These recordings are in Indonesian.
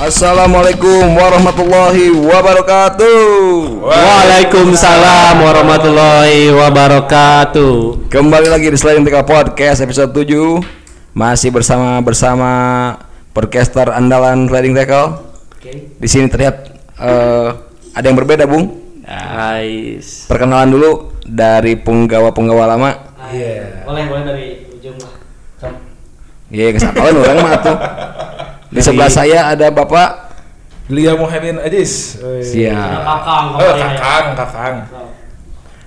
Assalamualaikum warahmatullahi wabarakatuh. Waalaikumsalam warahmatullahi wabarakatuh. Kembali lagi di Sliding TK Podcast episode 7 Masih bersama bersama podcaster andalan Sliding Tackle Di sini terlihat eh, ada yang berbeda Bung Guys. Perkenalan dulu dari penggawa-penggawa lama Boleh, boleh dari ujung lah. Iya kesapalan orang mah tuh Di sebelah saya ada Bapak Lia Muhyiddin Ajis. Siap kakang, Oh, kabarnya ya. kakang, kakang.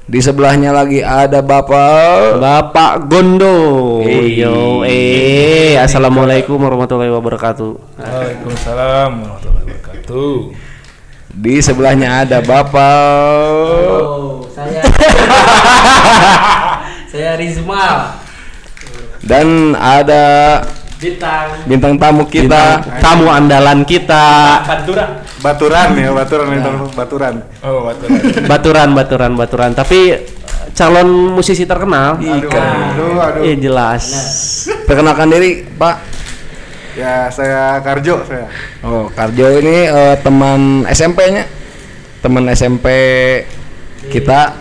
Di sebelahnya lagi ada Bapak Bapak Gondo. Hey. Yo, eh, assalamualaikum warahmatullahi wabarakatuh. Waalaikumsalam warahmatullahi wabarakatuh. Di sebelahnya ada Bapak Oh, saya Saya Rizmal Dan ada Bintang. Bintang tamu kita Tamu andalan kita. Pantura baturan ya baturan. itu baturan. Oh, betul. Baturan, baturan, baturan. Tapi calon musisi terkenal. aduh aduh aduh Eh jelas. Perkenalkan diri Pak. Ya saya Karjo saya. Oh Karjo ini eh, teman SMP-nya Teman SMP kita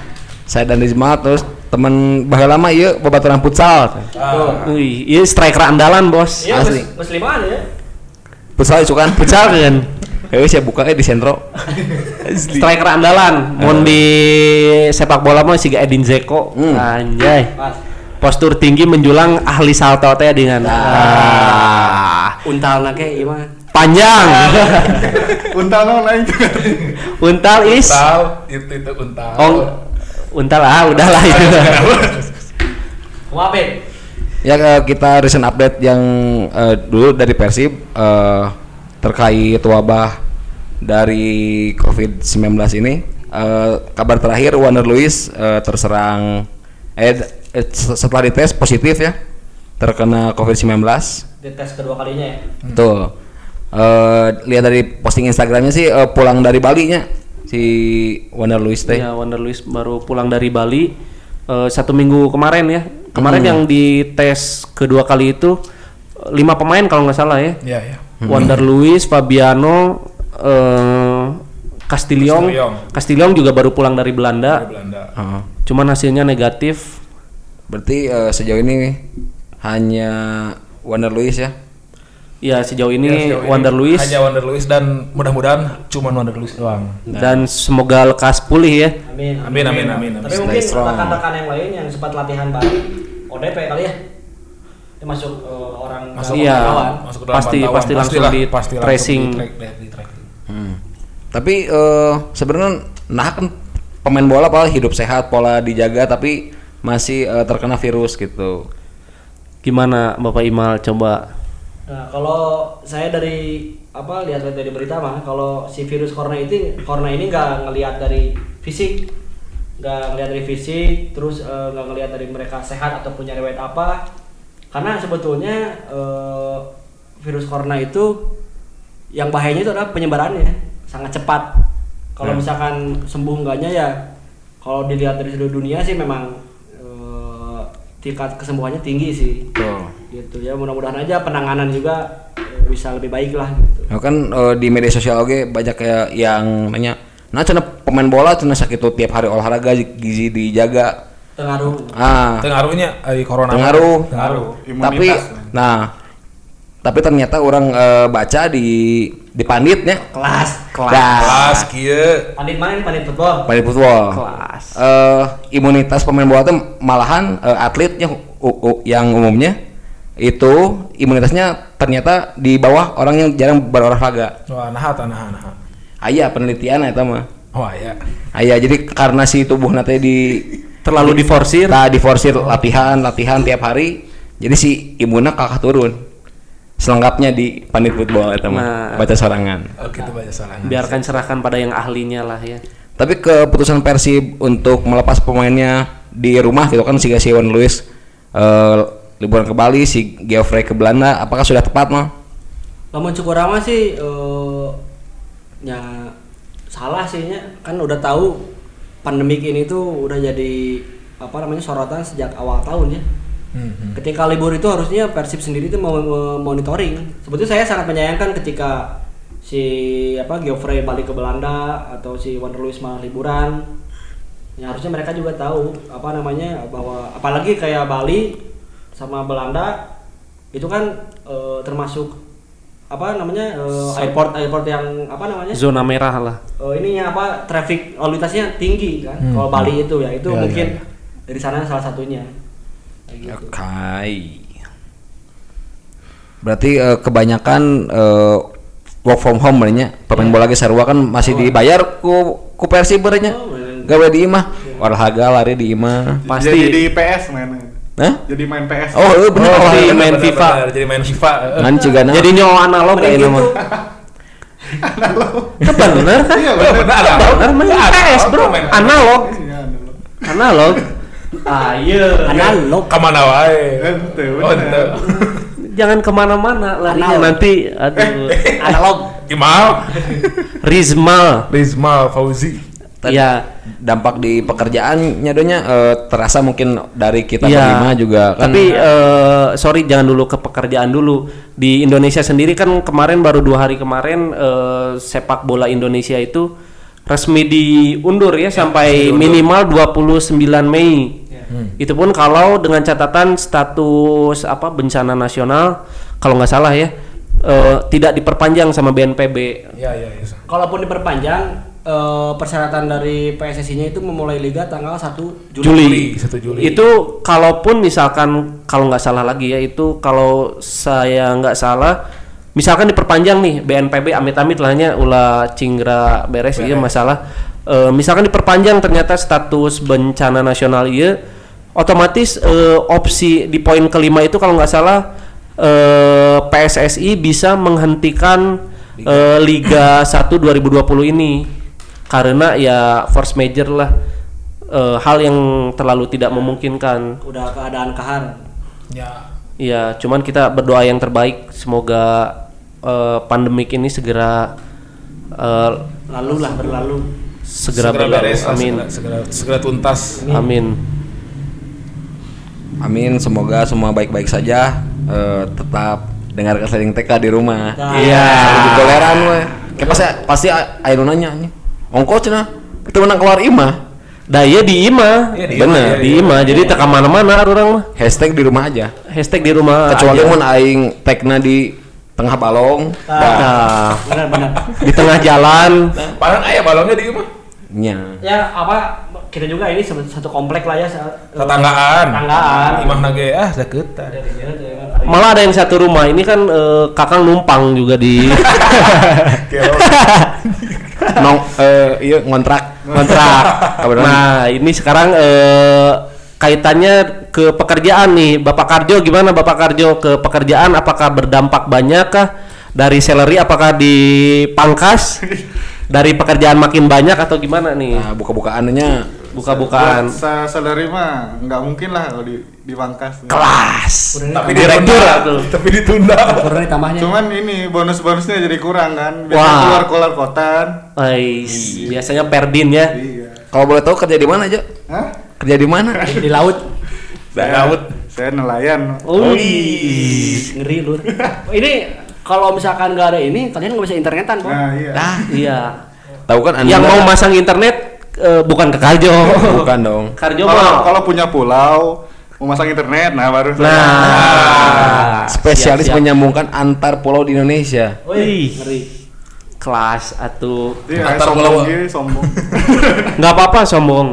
Saya dan Rizma terus teman bahasa lama iya babaturan futsal Wih, ini striker andalan, Bos. Iya, Asli. mus musliman ya Futsal itu kan Futsal kan. Eh saya buka di sentro Striker andalan. Mau di sepak bola mah si Edin Zeko. Hmm. Anjay. Pas Postur tinggi menjulang ahli salto teh dengan ah, Untal nake gimana? panjang. untal no lain untal is Untal, itu itu untal. oh untal ah udahlah itu. Ya eh, kita recent update yang eh, dulu dari Persib eh, terkait wabah dari COVID-19 ini. Eh, kabar terakhir Wander Luis eh, terserang eh, eh, setelah dites positif ya terkena COVID-19. Di tes kedua kalinya ya Tuh. Eh, lihat dari posting Instagramnya sih eh, pulang dari Bali nya si Wander Luis teh. ya Wander Luis baru pulang dari Bali eh, satu minggu kemarin ya. Kemarin yang dites kedua kali itu eh, lima pemain kalau nggak salah ya. Iya, iya. Wander Luis, Fabiano, eh Castillon, Castillon. Castillon juga baru pulang dari Belanda. Dari Belanda. Heeh. Cuman hasilnya negatif. Berarti eh, sejauh ini hanya Wander Luis ya. Ya sejauh ini Ya, sejauh ini Wander Luis Hanya Wander Luis dan mudah-mudahan cuma Wander Luis doang. dan semoga lekas pulih ya. Amin Amin, amin, amin, amin. Tapi Stay mungkin rekan-rekan yang lain yang sempat latihan Bali ODP kali ya Itu masuk eh, orang Masuk Iya. pantauan. Masuk ke dalam Pasti- pasti langsung Pastilah, di pasti langsung tracing. di track- di tracking. Hmm. Tapi eh, sebenarnya nah kan pemain bola pola hidup sehat, pola dijaga tapi masih eh, terkena virus gitu. Gimana Bapak Imal coba Nah, kalau saya dari apa lihat dari berita mah kalau si virus corona itu corona ini nggak ngelihat dari fisik nggak ngelihat dari fisik terus eh, nggak ngelihat dari mereka sehat atau punya riwayat apa. Karena sebetulnya eh, virus corona itu yang bahayanya itu adalah penyebarannya sangat cepat. Kalau misalkan sembuh enggaknya ya kalau dilihat dari seluruh dunia sih memang eh, tingkat kesembuhannya tinggi sih. Tuh. Gitu ya mudah-mudahan aja penanganan juga eh, bisa lebih baik lah gitu Ya kan eh, di media sosial oke banyak kayak yang nanya, nah cina pemain bola cina sakit tuh tiap hari olahraga gizi dijaga. pengaruh Ah, Pengaruhnya eh, corona. pengaruh. Pengaruh. Tapi nah tapi ternyata orang eh, baca di di panditnya kelas kelas Kelas kieu. pandit mana nih pandit football pandit football kelas? eh imunitas pemain bola tuh malahan eh, atletnya u- u- yang umumnya itu imunitasnya ternyata di bawah orang yang jarang berolahraga. Wah, nah nah nah. Ayah penelitian eta mah. Wah, ya. Ayah jadi karena si tubuh nanti di Terlalu diforsir. nah, diforsir latihan latihan tiap hari jadi si imunnya kakak turun. Selengkapnya di pandit football eta mah Nah. baca sorangan. Oh, gitu banyak salahnya. Biarkan serahkan pada yang ahlinya lah ya. Tapi keputusan Persib untuk melepas pemainnya di rumah gitu kan si Gasiwan Luis eh, liburan ke Bali, si Geoffrey ke Belanda, apakah sudah tepat mah? lamun cukup ramah sih eh, ya salah sih nya. Kan udah tahu pandemik ini tuh udah jadi apa namanya sorotan sejak awal tahun ya Hmm, ketika libur itu harusnya Persib sendiri itu mau monitoring. Sebetulnya saya sangat menyayangkan ketika si apa Geoffrey balik ke Belanda atau si Wander Luiz malah liburan. Ya harusnya mereka juga tahu apa namanya bahwa apalagi kayak Bali sama Belanda itu kan eh, termasuk apa namanya eh, airport airport yang apa namanya Zona merah lah. Eh, ininya apa traffic lalu lintasnya tinggi kan Hmm. kalau Bali itu ya itu Ya, mungkin ya, dari sana salah satunya gitu. Oke. Berarti eh, kebanyakan eh, work from home berarti pemain bola ge sarua kan masih dibayar ku ku Persib berarti Oh, gawe di imah olahraga lari di imah Pasti. Jadi di PS mainnya. Hah? Jadi main PS. Oh, eh, bener. Oh, Oh, bener. main Benar, FIFA. benar, Jadi main FIFA. eh. Ngan cigana. Jadi nyawa analog kayak ini mah. Itu bener kan? Iya, bener. benar. Bener main PS, Bro. Analog. Iya, dulu. Analog. Ah, iya. analog Ke mana wae? Ente, Oh, bener. ente. Jangan ke mana-mana larinya Analog. nanti. Aduh. analog Imal. Rizmal. Rizma Fauzi. Iya. dampak di pekerjaannya donya eh, terasa mungkin dari kita Iya. berlima juga kan. Tapi eh, sorry jangan dulu ke pekerjaan dulu. Di Indonesia sendiri kan kemarin baru dua hari kemarin eh, sepak bola Indonesia itu resmi diundur ya sampai minimal 29 Mei. Itu pun kalau dengan catatan status apa bencana nasional kalau nggak salah ya eh, tidak diperpanjang sama BNPB. Iya, iya, iya. kalaupun diperpanjang eh, persyaratan dari PSSI-nya itu memulai liga tanggal 1 Juli. Juli. 1 Juli. Itu kalaupun misalkan kalau nggak salah lagi ya itu kalau saya nggak salah misalkan diperpanjang nih BNPB amit-amit lahnya ulah cingra beres iya masalah Eh, misalkan diperpanjang ternyata status bencana nasional iya otomatis eh, opsi di poin kelima itu kalau nggak salah eh, PSSI bisa menghentikan eh, Liga 1 2020 ini karena ya force major lah eh, hal yang terlalu tidak memungkinkan. Udah keadaan kahar. Ya. Ya, cuman kita berdoa yang terbaik semoga eh, pandemik ini segera eh, Lalu lah berlalu. segera, berlalu. beres Amin. Segera, segera, segera tuntas. Amin. Amin semoga semua baik-baik saja eh, tetap dengar kesering TK di rumah. Nah. Iya. Di toleran we. Kayak pasti pasti ayo nanya nih. Ongkos cenah. Kita menang keluar imah. Dah iya di IMA. Iya, di Bener. IMA, Di IMA. Jadi tak mana-mana orang mah. Hashtag di rumah aja. Hashtag di rumah. Kecuali aja. mun aing tagna di tengah balong. Dah. Nah, Benar-benar. di tengah jalan. Padahal ayah balongnya di rumah. Nya. ya apa kita juga ini satu komplek lah ya. Tetanggaan. Tetanggaan. Imah nage ah deketan. Malah ada yang satu rumah. Ini kan eh, kakang numpang juga di Nong eh iya ngontrak. kontrak. Kebetulan. nah, ini sekarang eh, kaitannya ke pekerjaan nih, Bapak Karjo gimana Bapak Karjo ke pekerjaan? Apakah berdampak banyak kah dari salary? Apakah dipangkas dari pekerjaan makin banyak atau gimana nih? Nah, buka-bukaannya Buka-bukaan. Salary mah nggak mungkin lah kalau di dipangkas. Kelas. Tapi Direktur. Tapi ditunda. Kurang ditambahnya. Cuman ini bonus-bonusnya jadi kurang kan. Wah. Biasanya keluar keluar kotan. Ais, biasanya Perdin ya. Iya. kalau boleh tahu kerja di mana aja? Hah? Kerja di mana? di laut. Laut. Saya nelayan. Oh, Ngeri lu. ini kalau misalkan nggak ada ini kalian nggak bisa internetan, Bang. Nah, iya. Ah, iya. tahu kan Anda? Yang mau masang internet eh, bukan ke Karjo. bukan dong. Karjo kalau punya pulau mau masang internet, nah baru saya. Nah, Spesialis siap, siap. menyambungkan antar pulau di Indonesia. Wih, Ngeri. kelas atau Iya, Antar sombong pulau. gitu, sombong. nggak apa-apa sombong,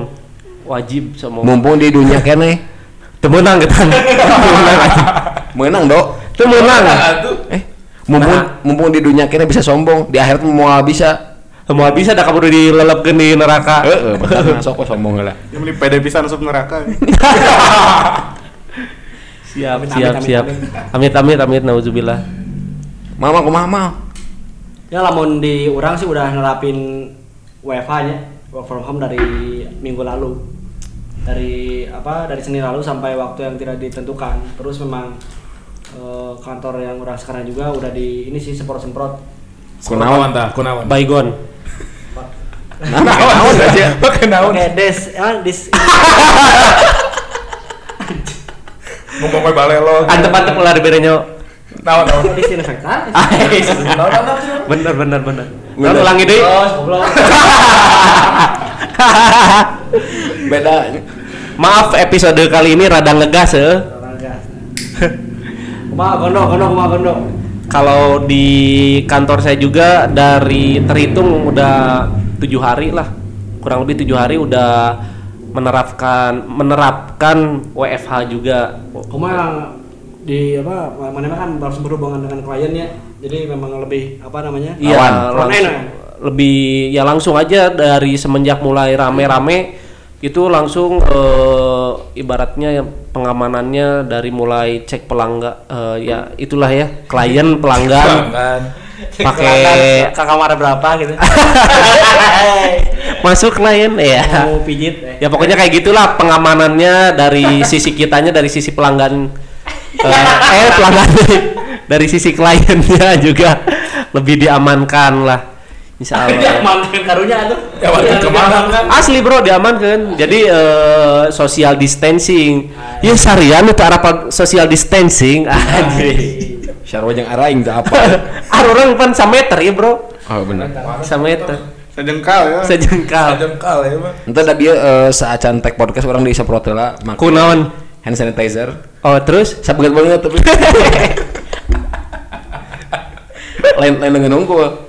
wajib sombong. Mumpung di dunia kene Temenang kita. Temenang aja. menang dok. Temenang. Eh, mumpung Nah. mumpung di dunia kene bisa sombong, di akhirat mau bisa. Semua bisa dah kamu dilelapkeun di neraka. Heeh, bener sok sombong lah. Yang beli pede pisan masuk neraka. Siap, siap, siap. Amit, amit, amit, nauzubillah. Mama kumaha mal? Ya lamun di orang sih udah nerapin WFH nya, work from home dari minggu lalu. Dari apa? Dari Senin lalu sampai waktu yang tidak ditentukan. Terus memang eh, kantor yang orang sekarang juga udah di ini sih semprot-semprot. Kunawan tah, kunawan. Baygon. Nah, naon aja. Pakai naon? Oke, des, ah, dis, Ngomong bae balelo. Antep-antep ulah di berenyo. Tahu tahu. disinfektan. bener bener bener. Lalu ulangi goblok. Beda. Maaf episode kali ini rada ngegas ya. Kumaha gondo, gondo, kumaha gondo. Kalau di kantor saya juga dari terhitung udah tujuh hari lah, kurang lebih tujuh hari udah menerapkan menerapkan WFH juga. Kumaha di apa mana kan langsung berhubungan dengan klien ya. Jadi memang lebih apa namanya? Iya, langsung, lebih ya langsung aja dari semenjak mulai rame-rame itu langsung eh, ibaratnya pengamanannya dari mulai cek pelanggan eh, ya itulah ya klien pelanggan. Pakai ke kamar berapa? gitu. masuk klien ya. Mau pijit eh. ya pokoknya kayak gitulah pengamanannya dari sisi kitanya dari sisi pelanggan eh, eh pelanggan. Dari sisi kliennya juga lebih diamankan lah insya Dia Allah mantan karunya tuh. Ya, mantan ke mana kan? asli bro diamankan jadi eh, social distancing ya sarian itu arah social distancing aja Syarwa jeung araing teh apa? ah orang pan sameter ya bro Oh benar. sameter Sejengkal ya. sejengkal Jengkal ya, Bang. Entah da eh, saacan tag podcast orang disemprot heula make kunaon hand sanitizer. oh terus Sabeget banget tapi. lain lain dengan nunggu.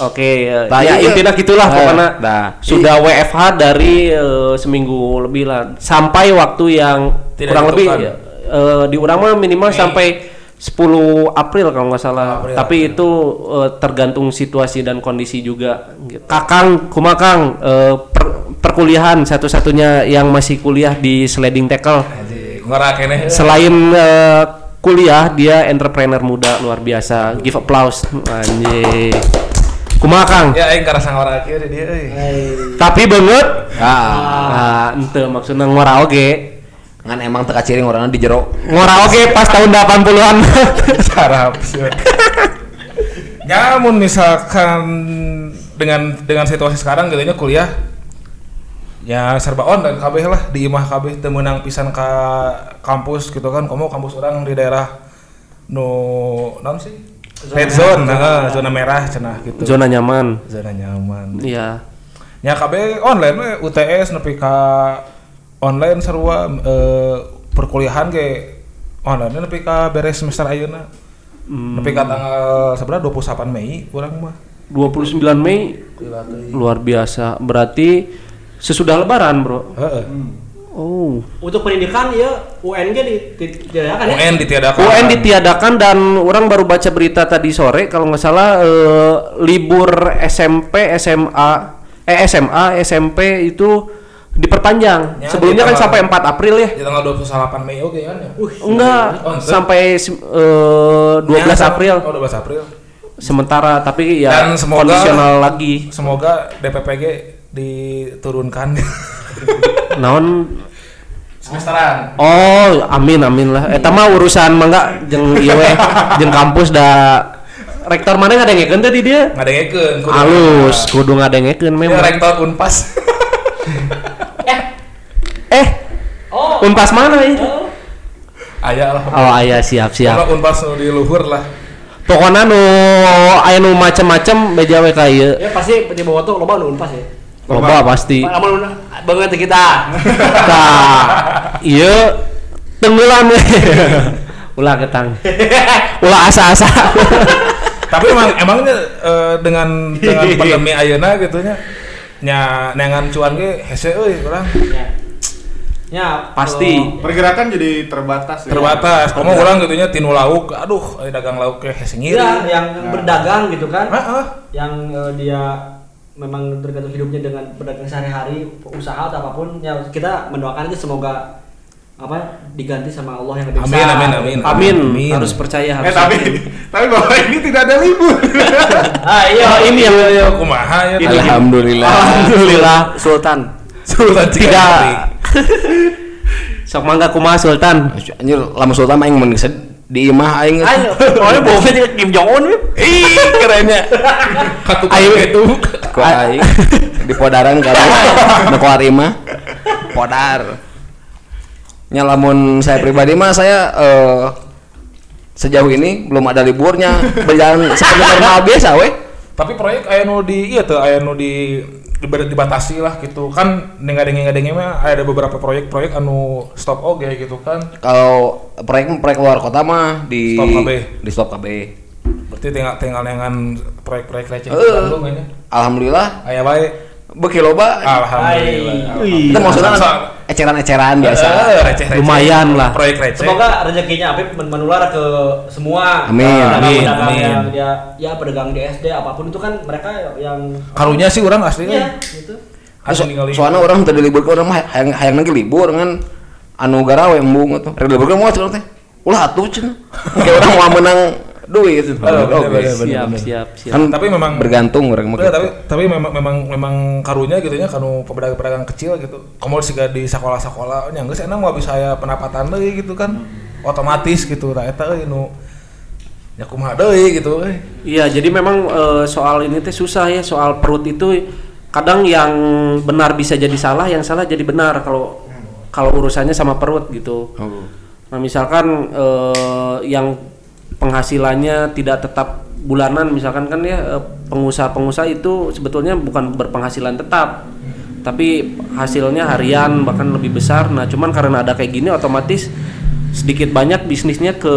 Oke, eh, Nah, ya iya. intinya gitulah Nah, pokoknya nah. sudah WFH dari eh, seminggu lebih lah sampai waktu yang Tidak kurang lebih ditentukan. eh, di mah minimal sampai 10 April kalau nggak salah. April, Tapi itu eh, tergantung situasi dan kondisi juga. Gitu. Kakang, kumakang eh, per- perkuliahan satu-satunya yang masih kuliah di sliding tackle. Kene. Selain eh, kuliah dia entrepreneur muda luar biasa. Give applause. Anjing. Kumaha Kang? Ya aing karasa ngora kieu dia euy. Tapi banget. Ah, Ah, ente maksudnya ngora oge. ngan emang teka ciring orangnya di jero. Ngora oge pas tahun 80-an. Sarap. Namun misalkan dengan dengan situasi sekarang gitu nya kuliah ya serba on dan kabeh lah di imah kabeh teu meunang pisan ka kampus gitu kan kamu kampus orang di daerah nu naon sih red zone nah, zona merah cenah gitu. Zona nyaman. zona nyaman. Iya. nya kabeh online we UTS nepi ka online sarua eh, perkuliahan ge online nepi ka beres semester ayeuna. Nepi ka tanggal seberapa 28 Mei kurang mah. 29 Mei? Luar biasa. Berarti sesudah lebaran, Bro. heeh Oh. Untuk pendidikan ya UNG di di- diadakan ya. UN ditiadakan UN ditiadakan dan orang baru baca berita tadi sore kalau nggak salah eh, libur SMP, SMA, eh SMA, SMP itu diperpanjang. Ya, Sebelumnya di kan sampai 4 April ya. di tanggal 28 Mei oke kan ya Enggak, Oh, sampai eh, 12 Ya, April. oh 12 April Sementara tapi ya Dan semoga- kondisional lagi. semoga DPPG diturunkan Naon semesteran Oh, amin amin lah. Eta mah urusan mangga jeung ieu we, jeung kampus da rektor mana ngadengekeun tadi dia? ngadengekeun kudu. Halus, kudu ngadengekeun Ya, memang. rektor Unpas Eh, Oh. unpas mana itu? aya lah Oh, aya siap siap. Unpas di luhur lah Pokoknya nu aya nu macem-macem beja we ka ieu. Ya pasti di bawah tuh loba nu unpas ya. Loba pasti. Amun banget kita. Tah, ieu tenggelam. Ulah ketang. Ulah asa-asa. tapi emang emangnya eh, dengan dengan pandemi ayeuna gitu nya nya neangan cuan ge hese euy urang Ya. Ya, Pasti. kalau- Pergerakan jadi terbatas. ya. terbatas komo urang gitu nya tinu lauk aduh dagang lauk hese ngiri Ya, yang berdagang gitu kan. Heeh. Yang eh, dia memang tergantung hidupnya dengan berdagang sehari-hari, usaha atau apa pun, ya kita mendoakan aja semoga apa diganti sama Allah yang lebih Amin, besar. amin, amin. Amin. Amin. Harus percaya Eh harus. tapi yakin. tapi bahwa ini tidak ada libur. Ah iya, Oh, ini yang ya kumaha ya Ini- Alhamdulillah. Alhamdulillah Sultan. Sultan Tidak. Sok mangga kumaha Sultan. Anjir, lama sultan mah mun geus di imah aing. Ayo, pokoknya bohongnya juga Kim Jong Un. Ih, kerennya. Katuk Ayo. itu. Kok aing di podaran kan. Nu keluar imah. Podar. Nya lamun saya pribadi mah saya eh sejauh ini belum ada liburnya berjalan seperti normal biasa weh Tapi proyek aya nu di iya tuh aya nu di dibatasi lah gitu kan dengar-dengar dengar mah ada beberapa proyek-proyek anu stop oke gitu kan. kalau proyek proyek luar kota mah di Stop KB. di stop KB Berarti tinggal tinggal dengan proyek-proyek receh Eh. Bandung aja. alhamdulillah Aya bae. beki loba Alhamdulillah. itu maksudnya Sa- eceran-eceran biasa Eh, receh-receh. Lumayan lah. Proyek receh. Semoga rezekinya Apip men- menular ke semua Amin, amin, pedagang amin. yang dia ya pedagang di SD apa pun itu kan mereka yang karunya sih orang aslinya. iya gitu. Asli ningali. soalnya orang tadi libur orang mah hayang hayang lagi libur kan anu garawe embung atuh rek libur mau cenah teh ulah atuh cenah kayak orang mau menang duit gitu. bener, Oke. bener, siap siap siap kan Tapi memang- bergantung orang mah tapi tapi memang memang memang karunya gitu nya kanu pedagang-pedagang kecil gitu. Kamu sih di sekolah-sekolah nya geus enak mah bisa aya pendapatan deui gitu kan. Otomatis gitu. Nah eta euy nu ya kumaha deui gitu euy. Iya, jadi memang eh, soal ini teh susah ya, soal perut itu kadang yang benar bisa jadi salah, yang salah jadi benar kalau kalau urusannya sama perut gitu. Oh. Nah, misalkan eh, yang penghasilannya tidak tetap bulanan misalkan kan ya eh, pengusaha-pengusaha itu sebetulnya bukan berpenghasilan tetap. Tapi hasilnya harian bahkan lebih besar. Nah, cuman karena ada kayak gini otomatis sedikit banyak bisnisnya ke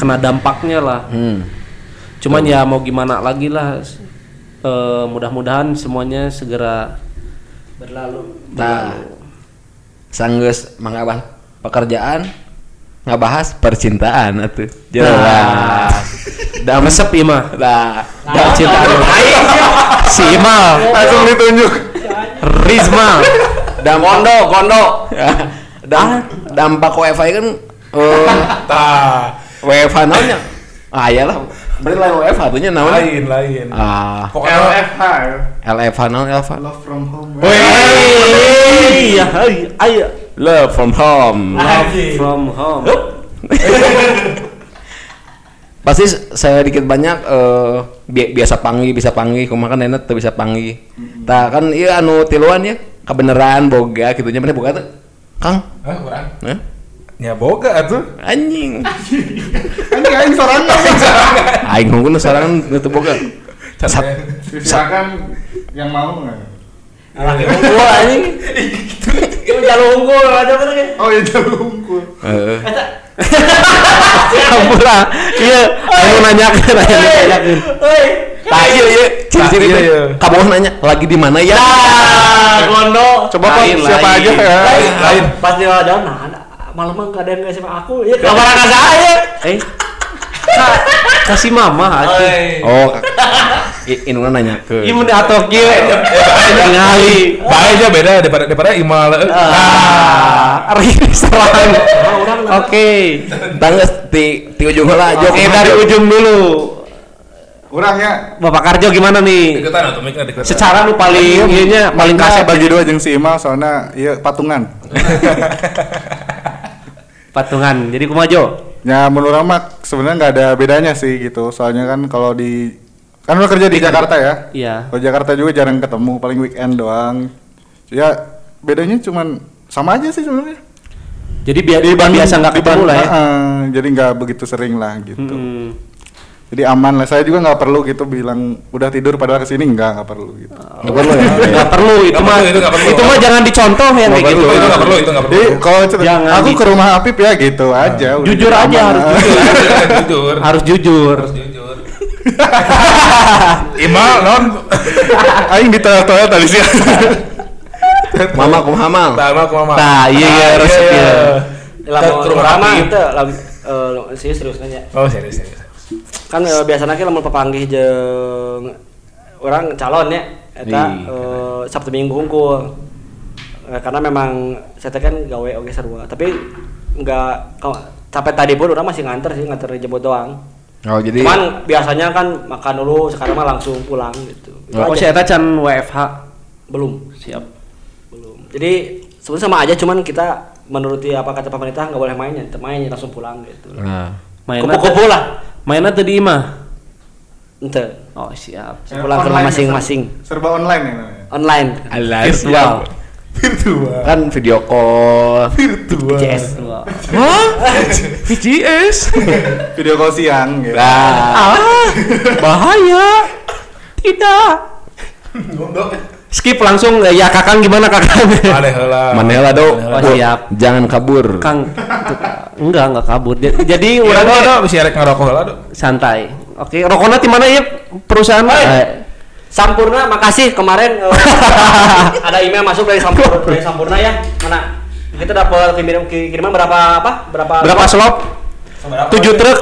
kena dampaknya lah. Hmm. Cuman ya mau gimana lagi lah. Eh, mudah-mudahan semuanya segera Berlalu. Nah, sanggeus mangabah pekerjaan ngabahas percintaan atuh. Jelas. Dam resep ieu mah. Nah, Percintaan. si Imal, langsung ditunjuk. Rizma. Dam kondo, kondo. Dam dampak WiFi kan eh Tah, WFH naonnya? Ah iyalah. Berarti lain WFH tuh nya naon? lain lain. Ah, Pokoknya LFH ya. LFH naon LFH? Love from home. Iya, ayo. Love from home. Love from home. Pasti saya dikit banyak eh bi- biasa panggil bisa panggil kumaha kan enak tuh bisa panggil. Tah kan iya anu tiluan ya kebenaran boga gitu nya bener boga tuh. Kang, Hah, urang. Hah? Ya boga atuh. anjing. Anjing aing sorangan. Aing ngungkul sorangan itu boga. Sat- Silakan yang mau nggak? Laki unggul anjing. Itu jalur unggul aja bener ya. Oh iya jalur unggul. Heeh. Ampun lah. Iya, aku nanyakan, ayo nanyakan. Hei. Tah iya iya ciri-ciri Iya, iya. Kamu nanya lagi di mana ya? Ah, gondo. Coba Lain, siapa lain. aja ya? Lain. Pas dia jalan, nah, ada- malam nggak ada yang ngasih sama aku. Ya, kabar anak saya. Eh, Ka- kasih mama atuh. Oh, inuna nanya ke. Ieu mun atok kieu. Ningali. Baiknya beda daripada daripada imal. Ah, ari serang. Oke. Tangges ti ti ujung jok. Oke, dari ujung dulu. Kurang ya. Bapak Karjo gimana nih? Deketan atau miknya deketan. Secara nu paling ieu nya paling kasih bagi dua jeung si Imal soalnya iya patungan. patungan. Jadi kumajo. Ya menurut Mak sebenarnya nggak ada bedanya sih gitu. Soalnya kan kalau di kan lu kerja di Jakarta ya. Iya. Kalau Jakarta juga jarang ketemu, paling weekend doang. Ya bedanya cuman sama aja sih sebenarnya. Jadi biar biasa nggak ketemu lah ya. uh-uh, jadi nggak begitu sering lah gitu. Hmm. Jadi aman lah. Saya juga nggak perlu gitu bilang udah tidur padahal ke sini nggak nggak perlu gitu. Nggak perlu ya. Nggak perlu itu mah. perlu, itu nggak perlu. Itu mah jangan dicontoh yang kayak gitu. Itu itu nggak perlu, itu nggak perlu. Jadi kalau cerita- aku ke rumah Apip ya gitu aja. udah Jujur gitu aja harus jujur. Harus jujur. Harus jujur. Imal non. Aing di toilet tadi sih. Mama kumaha aku mama. Nah, iya, iya, Ah, resep ya. Lamun Apip. itu serius nanya. Oh serius serius. Kan eh, biasanya kan lamun papanggih jeung orang calon ya eta Ih, eh, Sabtu Minggu hungkul. Eh, karena memang saya kan gawe oge sarua, tapi enggak kalau sampai tadi pun orang masih nganter sih, nganter jemput doang. Oh jadi Cuman biasanya kan makan dulu, sekarang mah langsung pulang gitu. Itu Oh, si eta can WFH. belum, Siap. belum. Jadi sebenarnya sama aja, cuman kita menuruti apa kata pemerintah nggak boleh mainnya, main langsung pulang gitu. Nah. Mainnya Kupu-kupu lah. Mainnya tadi mah. Ente. Oh, siap. Pulang ke rumah masing-masing. ser- Serba online ya namanya. Online. Alas Virtual. Virtual. kan video call. CS dua. Hah? VCS. Video call siang gitu. Nah, Ah, bahaya. Tidak. Skip langsung eh, ya Kakang gimana Kakang? Manela do. Oh, siap. Jangan kabur. Kang enggak enggak kabur. Jadi- orang do, do, bisa rek ngerokok heula, do. santai. Oke, rokoknya di mana ya perusahaan? Eh, Sampurna, makasih kemarin eh, ada email masuk dari Sampurna, dari Sampurna ya. Mana? Kita dapat kirim kiriman berapa apa? Berapa? berapa slop? Tujuh truk.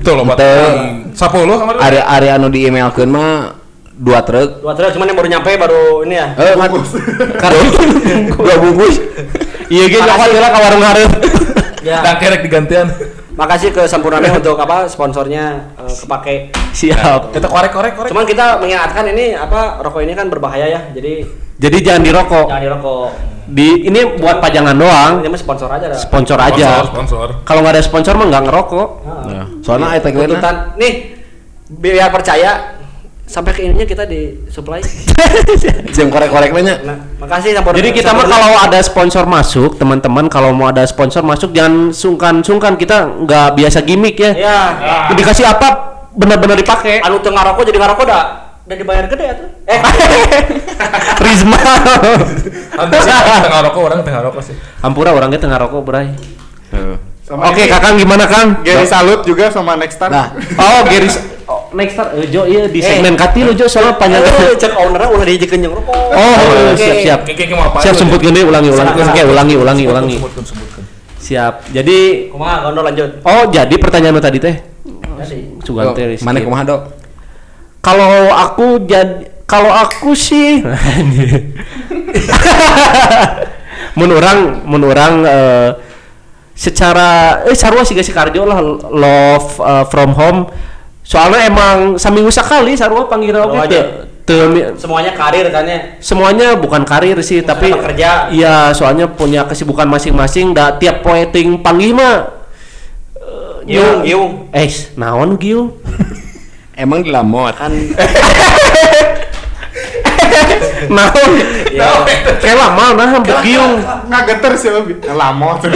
Tuh loh, Teu. 10 kemarin. Area area anu di emailkeun mah dua truk. Dua truk cuman yang baru nyampe baru ini ya. Eh, ngat. Karena dua bungkus. Iya gitu nyokot heula ka warung hareup. Ya. Dan kerek digantian. Makasih ke Sampurna untuk apa sponsornya eh, kepake. Siap. Kita korek-korek korek. Cuman kita mengingatkan ini apa rokok ini kan berbahaya ya. Jadi Jadi jangan dirokok. jangan dirokok. Di ini buat pajangan doang. Ini mah sponsor aja dah. Sponsor Sponsor, aja. sponsor. Kalau nggak ada sponsor mah nggak ngerokok. Nah, soalnya tagline tuntutan nih biar percaya sampai ke ininya kita disuplai. jeung korek-korek nya. Nah, makasih Sampurna. Jadi kita mah kalau ada sponsor masuk, teman-teman kalau mau ada sponsor masuk jangan sungkan-sungkan kita nggak biasa gimmick ya. ya Dikasih apa benar-benar dipakai. anu tengah rokok jadi ngarokok dah udah dibayar gede atuh. Eh, sih tengah rokok orang tengah rokok sih. Hampura orangnya tengah rokok, Bray. Sama Oke, ini, Kakang gimana, Kang? Gary Salut juga sama Next Star. Nah, Oh, Geris oh, next star eh, Jo iya di Eh. segmen kati lo Jo soalnya panjang. eh, cek ownernya ulah dijekeun jeung rokok. Oh, Oke. siap siap. Apa? Siap sebutkeun deui ulangi ulangi. Siap. Oke, ulangi ulangi ulangi. Siap. Jadi Kumaha gondol lanjut. oh, jadi pertanyaan tadi teh Jadi Sugan teh. Mana kumaha dok? Kalau aku jadi kalau aku sih mun orang mun orang eh, secara eh sarua sih sih kardio lah love eh, from home soalnya emang seminggu sekali sarua panggil oke teu mi- semuanya karir kan ya. semuanya bukan karir sih tapi pekerja. iya soalnya punya kesibukan masing-masing dah tiap poeting panggil mah eh, Giung, giung. eh naon giung Emang dilamot. Kan naon ya. kayak lama nah hampir giung Nggak geter sih lebih. Lama tuh.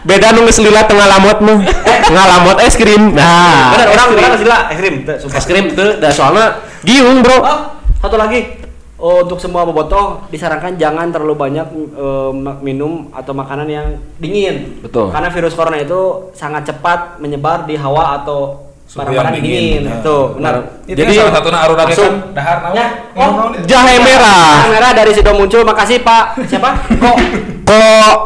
beda nu geus lila tengah lamot mah ngalamot es krim nah Bener orang orang sila es krim. es krim tuh dah soalnya giung bro Oh, satu lagi. Oh, untuk semua bobotoh disarankan jangan terlalu banyak eh, mak- minum atau makanan yang dingin. Betul. Karena virus corona itu sangat cepat menyebar di hawa atau barang-barang dingin. dingin. Nah. Itu benar. Jadi Jadi, salah satu na aruna langsung. kan dahar naon? Ya. Naon dia? jahe merah Yang merah dari situ muncul. Makasih Pak. Siapa? Kok? ko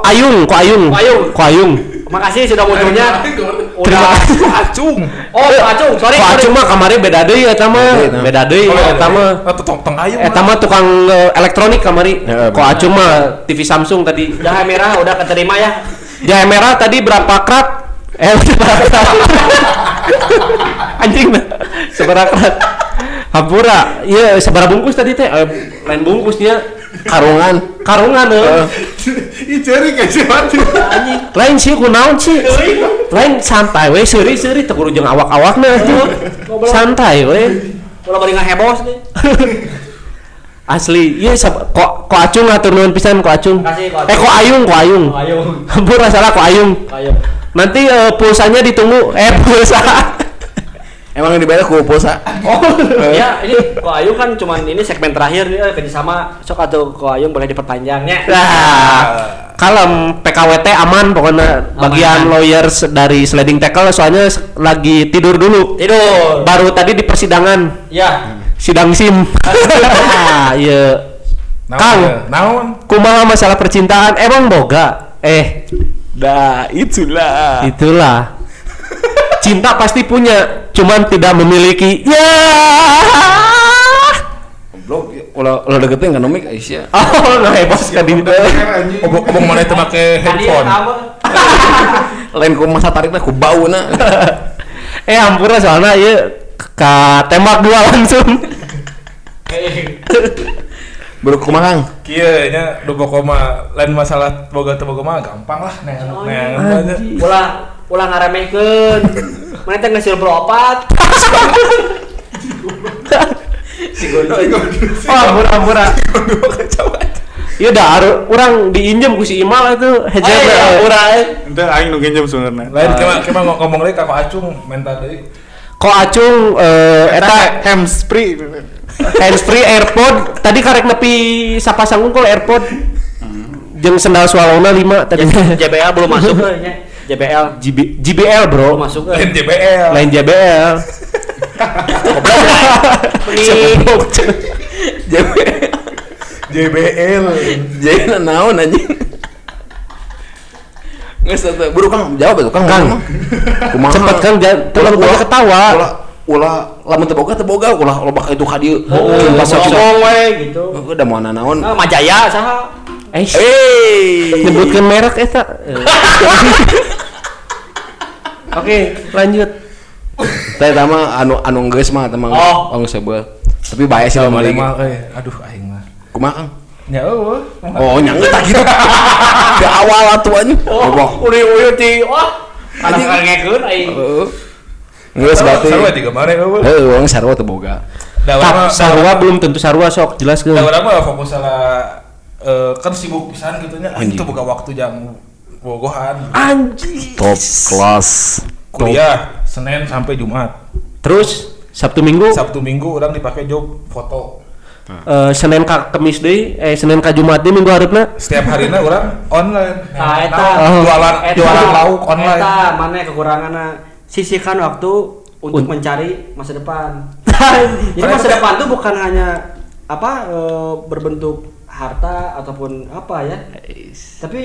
ayung ko ayung Ko Ayung. ko ayung Makasih sudah munculnya. Terima Udah. Acung. Oh, Acung. Sorry. ko sorry. acung mah kamari beda deui eta mah Beda deui, beda deui eta mah Oh, tong tong ayung. eta mah tukang eh, elektronik kamari Ya, ko benar. acung mah TV Samsung tadi Jahe merah udah keterima ya. jahe merah tadi berapa krat eh berapa krat anjing nah seberapa krat Hampura, iya seberapa bungkus tadi teh? Eh, lain bungkusnya Karungan. karungan eh. Ih ceri kayak siapa tuh? lain sih kunaon sih lain santai we seuri seuri teu kudu jeung awak-awakna santai we Kalau bari ngehebos nih. asli iya kok kok acung atur nuhun pisan kok acung Makasih, Ko Acung. eh kok ayung kok ayung hampura salah kok ayung Ayo. Nanti eh, pulsanya ditunggu eh pulsa Emang yang dibayar ku pulsa. Oh, ya ini Ko Ayung kan cuman ini segmen terakhir nih eh, kerjasama sok atau Ko Ayung boleh diperpanjangnya. Nah, kalem PKWT aman pokoknya bagian lawyers dari sliding tackle soalnya lagi tidur dulu. Tidur. Baru tadi di persidangan Ya. sidang SIM. Ah, iya. Naon Kang. ya? Naon? Kumaha masalah percintaan emang boga? Eh, Dah, itulah. itulah. Cinta pasti punya, cuman tidak memiliki. Ya. Blok, ulah ulah deketin kan nomik Aisyah. Oh, nah hebat kan di Obong obong mana itu make headphone? Lain ku masa tariknya ku bau na. Eh ampura soalnya ya ka tembak dua langsung. Baru kumaha Kang? Kieu nya do koma lain masalah boga teu boga mah gampang lah neangan neangan aja. Ulah ulah ngaremehkeun. Mana teh ngesil opat. Si Gondo Oh, ampura ampura. Iya dah, orang diinjem ku si Imal itu headset Oh, iya, urang. Itu aing nu nginjem sebenarnya. Lain kema kema ngomong ngomong deui ka Ko Acung mental deui. Kok acung eh, eta hamstring. Handsfree AirPod tadi karek nepi sapa sanggungkul AirPod jeung sendal swalona 5 tadi JBL belum masuk nya. JBL JB, JBL bro belum masuk. Lain JBL. lain JBL JBL. Jadi naon anjing. Nggak. Buru Kang jawab itu Kang. Kang. Cepet kan ulah ulah ketawa Ulah ulah lamun teu boga teu boga ulah loba itu ka dieu. Oh, Pas sok ngomong we gitu. Udah mau naon. Nah, Majaya saha? eh Eh. nyebutkan merek eta oke lanjut Teh tama anu anu geus mah teh mah Oh. anu sebel. Tapi bae sih lamun lagi. Eh aduh aing mah. Kumaha Kang? Ya eueuh. Oh, nyanggeut tak gitu. Di awal atuh anjing. Oh, uri-uri ti. Wah. Anjing ngekeun aing. Heeh. Geus berarti. Sarua tiga mana eueuh. Heuh, urang sarua teu boga. Da Tap, urang mah- sarua belum tentu sarua sok jelas da ke urang mah fokus salah eh, kan sibuk pisan gitu nya. Teu boga waktu jam bogohan. anjing Top kelas. Kuliah Senin sampai Jumat. terus Sabtu Minggu Sabtu Minggu orang dipakai job foto. eh, Senin ka Kemis deui eh Senin ka Jumat deui minggu hareupeuna Setiap harinya orang online. Nah, eta jualan Eta- jualan lauk online. Eta mana kekurangannya? Sisihkan waktu untuk Un- mencari masa depan. Jadi masa depan tuh bukan hanya apa eh, berbentuk harta ataupun apa ya. Tapi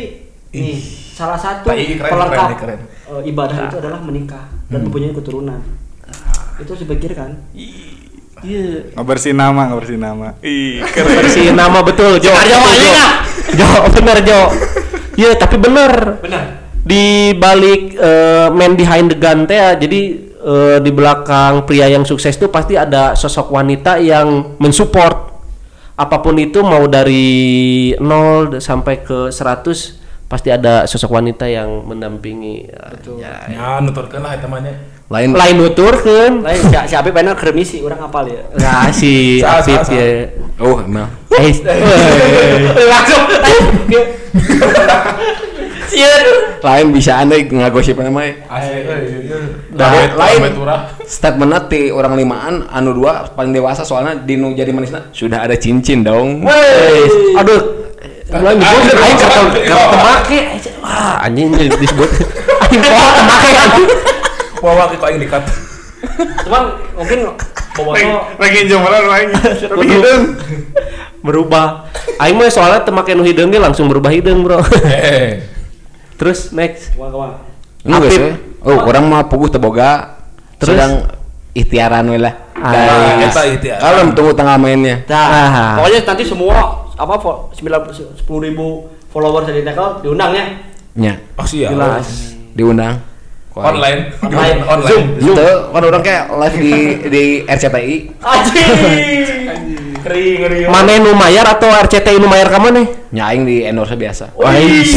nih salah satu keren, pelengkap keren, keren. eh, ibadah itu adalah menikah dan mempunyai keturunan. Itu harus dipikirkan. iya Ngebersihin nama, ngebersihin nama. Ih, keren. nama betul Jo Jo, Jo bener Jo iya tapi bener Benar. Di balik eh, man behind the gun teh ya, jadi eh, di belakang pria yang sukses itu pasti ada sosok wanita yang mensupport apa pun itu mau dari 0 sampai ke 100 pasti ada sosok wanita yang mendampingi ya, Ya nuturkeun lah eta mah nya. Lain lain nuturkeun Lain si, si Apip enak kremisi orang apal ya. Nah, si salah, ya. Oh, emang. Eh, Langsung. Sieun. Lain bisa anda ngagosip nama ya. Asli euy. Dah, lain. lain. Turah. Statementnya ti orang limaan anu dua paling dewasa soalnya dinu jadi manisna sudah ada cincin dong. Wes, aduh. Mulai nyebut aing kata kata make. Wah, anjing disebut. Aing kok make anjing. Bawa kok aing dikat. Cuman mungkin boboto Lagi jomblo lagi. Tapi hidung. Berubah. Aing mah soalnya teu make nu hideung ge langsung berubah hideung, Bro. Eh. Terus next. ke mana-kemana. Enggak Apip. sih. Oh, orang mah puguh teboga. Terus? Sedang ikhtiaran we lah. Ah. Kalau tunggu tengah mainnya. Nah, Ah. pokoknya nanti semua apa sembilan sepuluh ribu followers dari Tackle diundangnya. Nya, Oh siap. Jelas. diundang. Online. Online. Online. Itu kan orang kayak live di di RCTI. Anjing. Ngeri, ngeri. Mana nu mayar atau RCTI nu mayar ka mana? Nyaing di endorse biasa. Wais,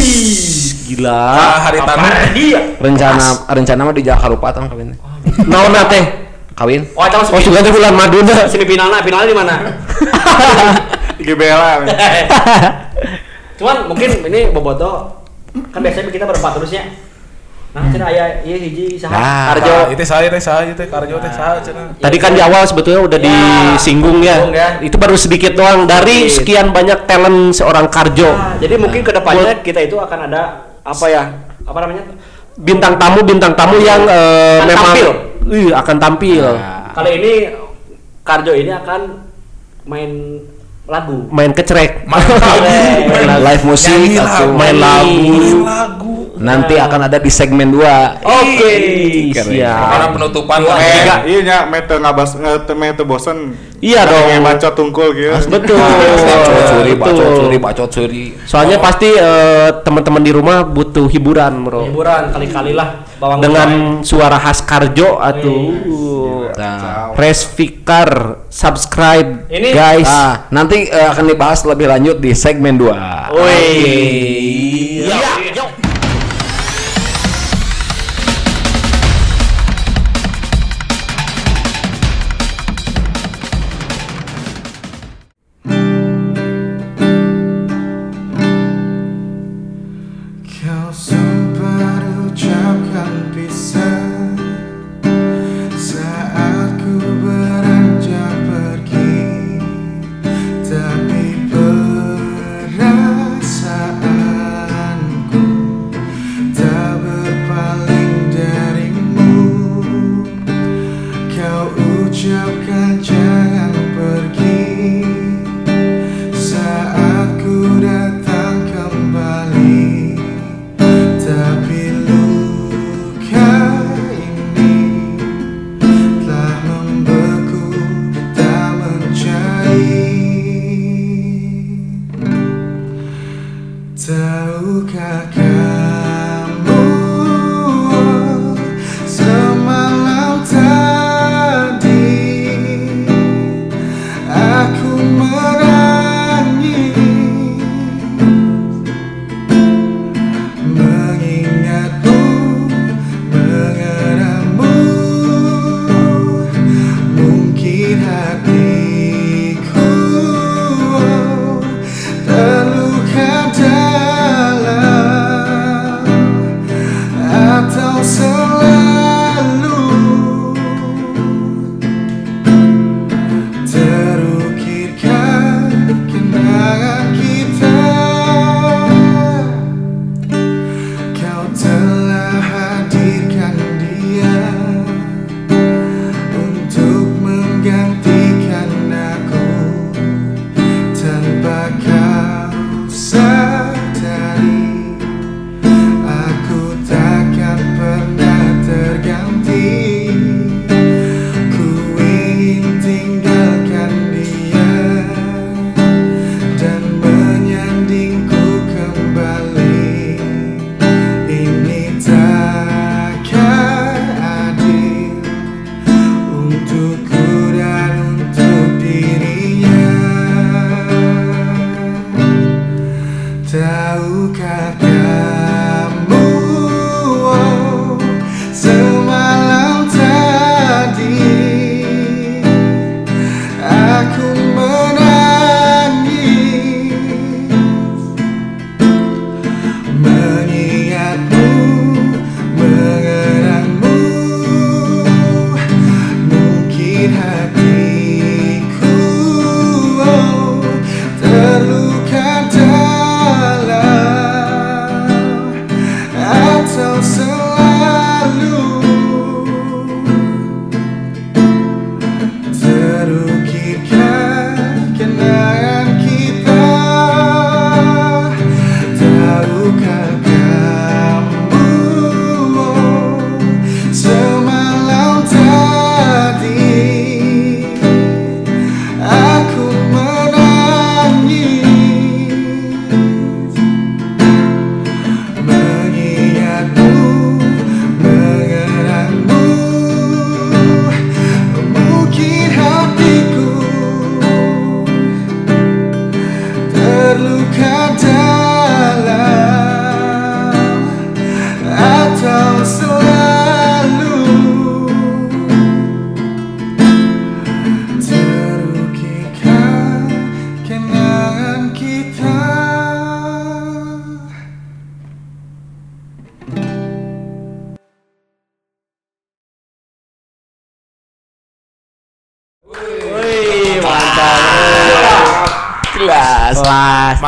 gila. Ah, hari tanu. dia? Rencana rencana mah di Jakarta kan kawin. Naon teh? Kawin. Oh, itu Oh, sudah teh bulan Maduna. semifinalnya, finalnya di mana? Di GBLA. Cuman mungkin ini Boboto kan biasanya kita berempat terusnya. Nah, cina aya iya hiji saha Nah, Karjo. Nah, itu saya teh saya teh karjo teh saya cenah. Tadi kan di awal sebetulnya udah Ya, disinggung ya. singgung ya. Itu baru sedikit doang dari sekian banyak talent seorang Karjo. Nah, jadi mungkin ke depannya kita itu akan ada apa ya? Apa namanya? Bintang tamu bintang tamu yang eh, Akan memang tampil. Ih, akan tampil. Nah. Kali ini Karjo ini akan main lagu. Main kecerek. Live musik Nyanyi atau lagu. main lagu. Main lagu. Nanti akan ada di segmen 2. Oke. Keren. Karena penutupan Eh, lah. iya nya mete ngabas mete bosen. Iya dong. Kayak bacot tungkul gitu. Betul. Bacot suri, bacot Betul. suri, bacot suri. Soalnya pasti eh, teman-teman di rumah butuh hiburan, Bro. Hiburan kali-kali lah bawang Dengan suara khas Karjo atau Nah, press Fikar, subscribe Ini- guys. Nah, nanti eh, akan dibahas lebih lanjut di segmen 2. Wih. Iya. terucapkan Tahukah kamu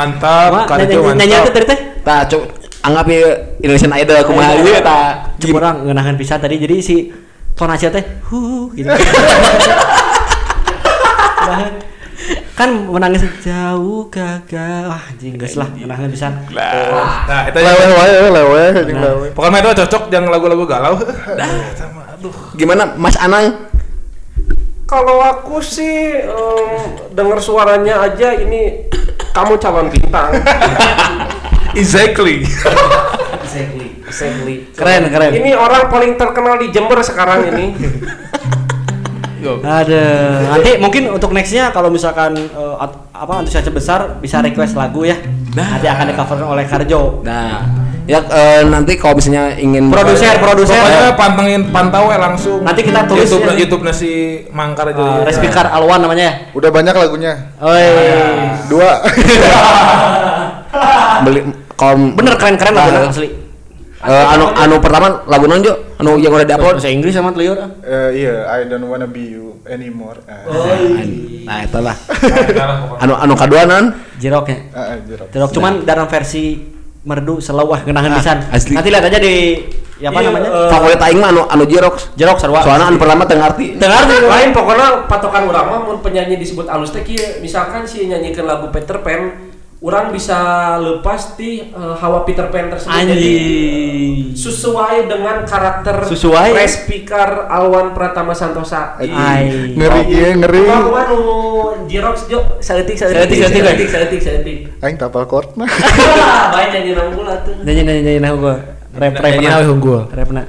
Mantap, Wah, mantap. Nyanyi apa tadi teh? Tak cuk anggap ya Indonesian Idol aku mah ieu ta. Cuma orang ngenahan bisa tadi jadi si tonasi teh hu gitu. Nah, kan menangis jauh gagal wah anjing geus lah ngenahan bisa Nah, itu Lewe wae lewe jeung Nah. lewe. Pokoknya itu cocok yang lagu-lagu galau. Sama aduh. Gimana Mas Anang? Kalau aku sih em, dengar suaranya aja ini kamu calon bintang. Exactly. exactly, exactly. Keren, keren. Ini orang paling terkenal di Jember sekarang ini. Ada. Nanti mungkin untuk nextnya kalau misalkan eh, at- apa antusiasnya besar bisa request lagu ya. Nanti akan di cover oleh Karjo. Nah, ya eh, nanti kalau misalnya ingin Produser, produser. Pokoknya pantengin pantau ya langsung. Nanti kita tulis YouTube, ya. YouTube nasi Mangkar aja. Uh, Respikar Alwan namanya ya. Udah banyak lagunya. Oi. Dua. beli kalau Bener keren-keren lagu Nah, asli. Eh, anu anu pertama lagu non Jo? Anu yang udah diupload. Bahasa Inggris sama liur. ah. Eh, iya, I don't wanna be you anymore. Ah, Nah, itulah. Nah, pokoknya. Anu anu kedua non Jiroknya. ah, ah, jeruk. Jirok cuman dalam versi merdu selawah genahan Ah, pisan. asli. Nanti lihat aja di ya apa Iya, namanya? eh, favorit aing mah anu anu Jirox. Jerok sarua. Soalnya anu pertama teu ngarti. Lain pokoknya patokan orang mah mun penyanyi disebut alus teh kieu misalkan si nyanyikan lagu Peter Pan orang bisa lepas di uh, hawa Peter Pan tersebut. Anji. jadi uh, sesuai dengan karakter sesuai. Speaker Alwan Pratama Santosa. Ayy. ngeri oh, iya ngeri. Kamu kan nu jirox jo. Seletik seletik. Seletik seletik seletik saletik aing tapal kort mah. Bae nyanyi nang gua tuh. Nyanyi nyanyi nyanyi nang rap rap. Nyanyi nang gua. Rap nak.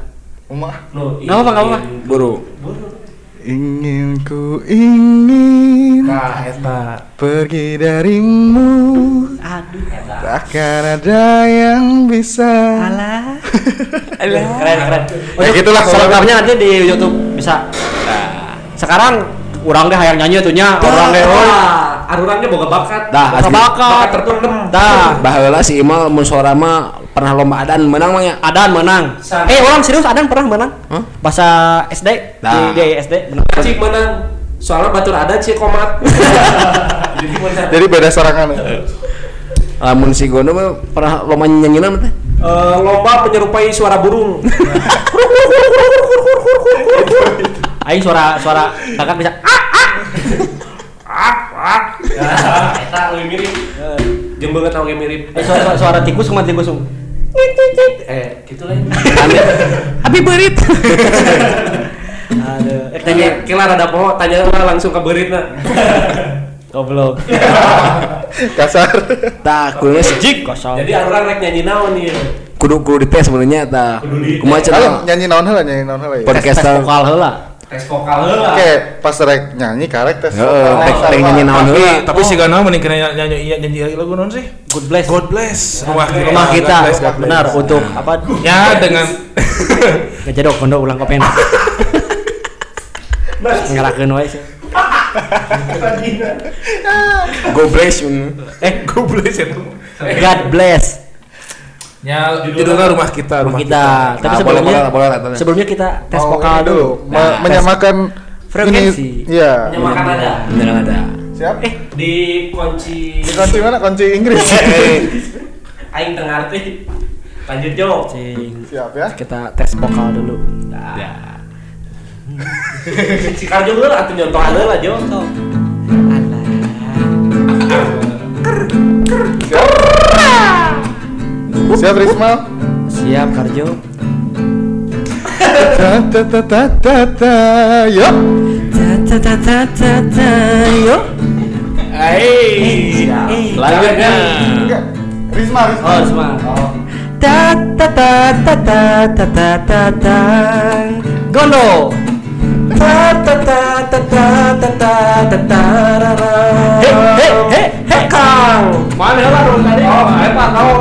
Umah. No, apa apa? Iya. Buru. Buru. Ingin ku ingin Nah, eta. pergi darimu Aduh. Takkan ada yang bisa Alah. keren keren. Ya, gitulah, selengkapnya nanti di YouTube bisa. Sekarang orang deh hayang nyanyi tuh nya, orang deh. oh. Arurangnya boga bakat Dah, boga asli. bakat bakat terpendem Dah. Baheula si Imal mun suara mah pernah lomba adan menang mah ya. Adan menang. Eh orang serius Adan pernah menang? Hah? Bahasa SD di, Nah. di SD. Menang. Cik menang soalnya batur adat sih komat. Jadi beda serangan Lamun si Gono mah pernah lomba nyanyian teh. Eh, lomba menyerupai suara burung. Aing suara suara kakak bisa ah ah. Ah Nah, eta lebih mirip. Jeung banget tau ge mirip. Eh, suara, suara, tikus sama tikus eh gitu lah. Habis berit. Aduh, eh, tanya kira rada poho tanya lah langsung ke berit nah goblok. Kasar Tah kudu si Jik kosong. jadi orang rek nyanyi naon nih kudu kudu dites sebenarnya tah. Kudu dites. Kumaha cenah nyanyi naon heula nyanyi naon heula ya podcast tes vokal heula. tes vokal heula Oke, pas rek nyanyi karek tes Heeh, vokal. tek nyanyi naon Tapi heula. tapi si Gana mending kena nyanyi nyanyi iya nyanyi lagu non sih? Good bless. God bless. Rumah kita. Rumah kita. God God. Benar untuk apa? Ya dengan Ngejadok kondo ulang kopen. Ngerakeun wae sih. Go bless. Eh, God bless itu. God bless. Ya judulnya rumah kita, Rumah rumah kita. kita. Tapi Nah, sebelumnya boleh, boleh, boleh. sebelumnya kita tes Mau vokal dulu. Nah, menyamakan frekuensi. ini- Iya. Menyamakan ada Beneran ada. Siap? Eh, di kunci Di kunci mana? Kunci Inggris. aing tengah arti lanjut Jo. Siap ya. Kita tes vokal dulu. Si Karjo heula atuh nyontohan heula Jo Siap Risma. Siap Karjo. Ta ta ta ta ta ta. Yuk. Ta ta ta ta ta ta. Yuk. Hai. Lanjut Enggak. Risma, Risma. Oh, semua. Ta ta ta ta ta ta ta ta ta. Gondo. Ta ta ta ta ta ta ta ta ta ra ra. He he he he Kang. mana heula dong tadi oh eta tahu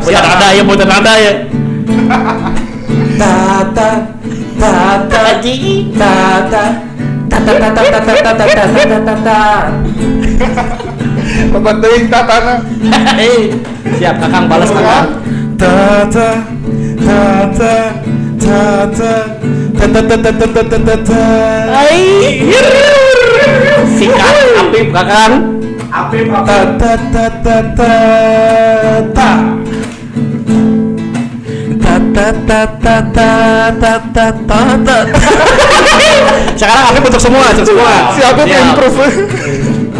Buat ada ya, buat ada ya. Ta ta ta ta ji ta ta ta ta ta ta ta ta ta ta ta ta ta ta. Pembantuin tatana. Hei, siap kakang balas kakang. Ta ta ta ta ta ta ta ta ta ta ta ta ta ta ta. Hai. Sikat, apip. Apip Ta ta ta ta ta ta. Ta ta ta ta ta ta ta ta. Sekarang apip untuk semua, untuk semua. Siapa yang improve?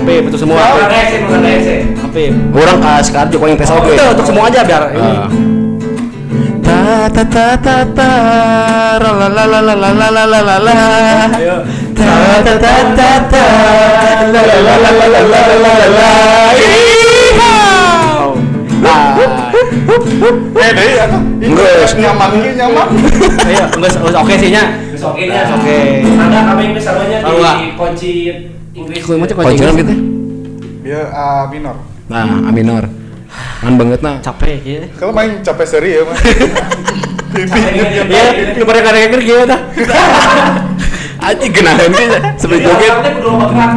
Apip untuk semua. Ese Apip. Orang ka sekarang Joko yang tes oke. Udah untuk semua aja biar ini. Ah. Ta ta ta ta ta ra la la la la la la la la la la. Ta ta ta ta ta la la la la la la la la la la. Ah. Eh, deh ya. Geus. nyaman ge nyaman. Ayo, geus oke sih nya. Oke nya Oke. ada kami sarunya Tahu nggak? di kunci Inggris macam Kunci gitu. Dia A minor. Nah, A minor. Kan banget nah. capek ya. Kalau main capek seri ya, Mas. Ya, lu pada kadang-kadang gitu dah. Anjing genahan ge sebelum joget Orangnya kudu otak.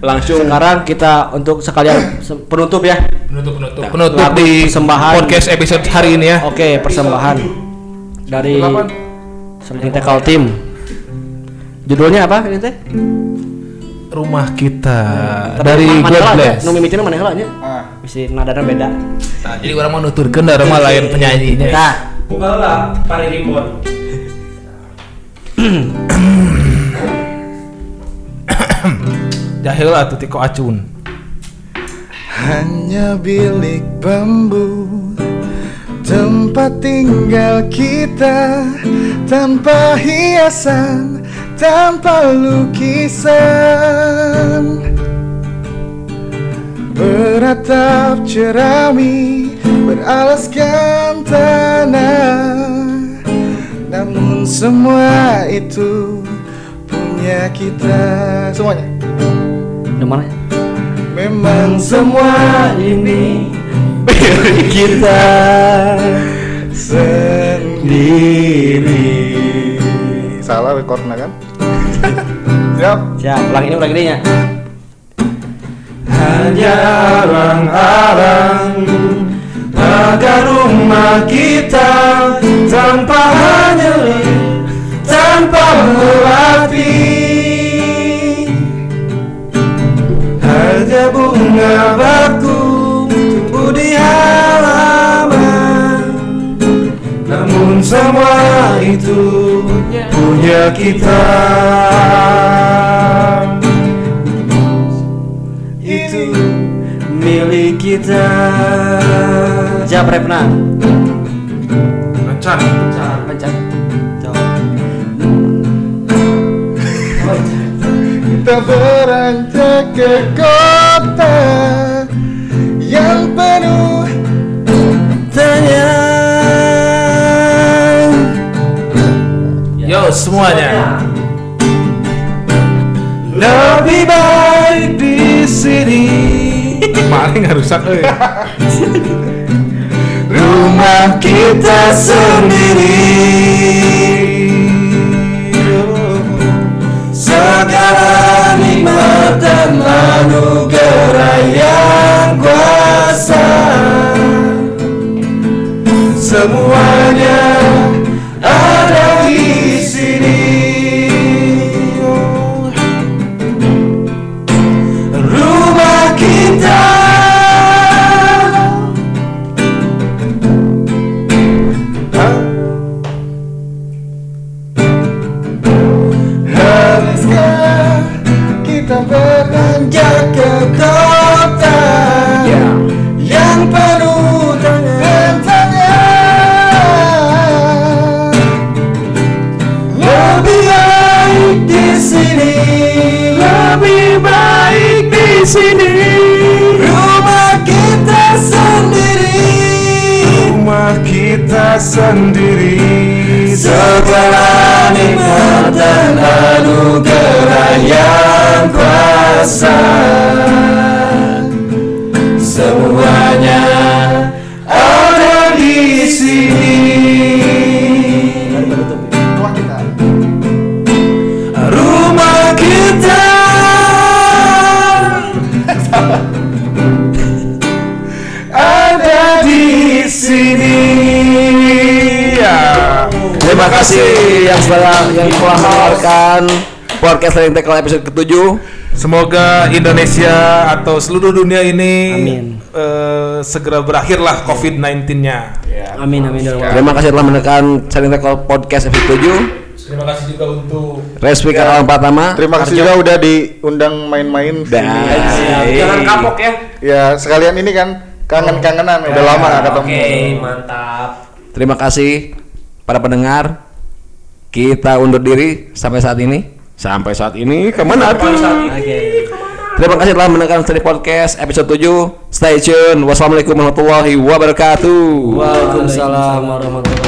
langsung Sekarang kita untuk sekalian se- penutup ya. Penutup penutup. Nah, Penutup di persembahan. podcast episode hari ini ya. Oke, persembahan dari. Seling Tekal Tim. Judulnya apa ini teh? Rumah kita Tapi dari God Bless. Nu mimitinya mana heula nya? Ah. Misi nadana beda. Nah, jadi orang mau nuturkeun da rumah lain penyanyinya. Nah, Bukan lah, Pari Rimbon. Jahil atuh tiko acun. Hanya bilik bambu Tempat tinggal kita Tanpa hiasan Tanpa lukisan Beratap jerami Beralaskan tanah Namun semua itu Punya kita Semuanya di mana? Memang semua ini Milik kita sendiri. Salah recordnya kan? Siap. Siap, ulang ini ulang ini ya. Hanya arang-arang Agar rumah kita Tanpa nyelip Tanpa melati Hanya bunga baku Namun semua itu Punya kita itu milik kita. Siap repna. Encan. Pencet. Coba. Kita beranjak ke kota yang penuh tanya. Semuanya. Lebih baik di sini. Maling nggak rusak euy. Rumah kita sendiri Segala nikmat dan anugerah yang kuasa Semuanya sendiri. Segala nikmat dan anugerah yang kuasa kasih yang sudah yang telah mendengarkan podcast Sering Tackle episode ke-7. Semoga Indonesia atau seluruh dunia ini Amin. eh, segera berakhirlah COVID-19-nya. Amin amin ya. Terima kasih telah mendengarkan Sering Tackle podcast episode 7. Terima kasih juga untuk Resmi Alam Pratama. Terima kasih juga udah diundang main-main. Jangan kapok ya. Ya sekalian ini kan kangen-kangenan udah lama nggak ketemu. Oke, mantap. Terima kasih para pendengar. Kita undur diri sampai saat ini. Sampai saat ini ke mana tuh? Oke. Terima kasih telah mendengarkan Seri Podcast episode 7. Stay tune. Wassalamualaikum warahmatullahi wabarakatuh. Waalaikumsalam warahmatullahi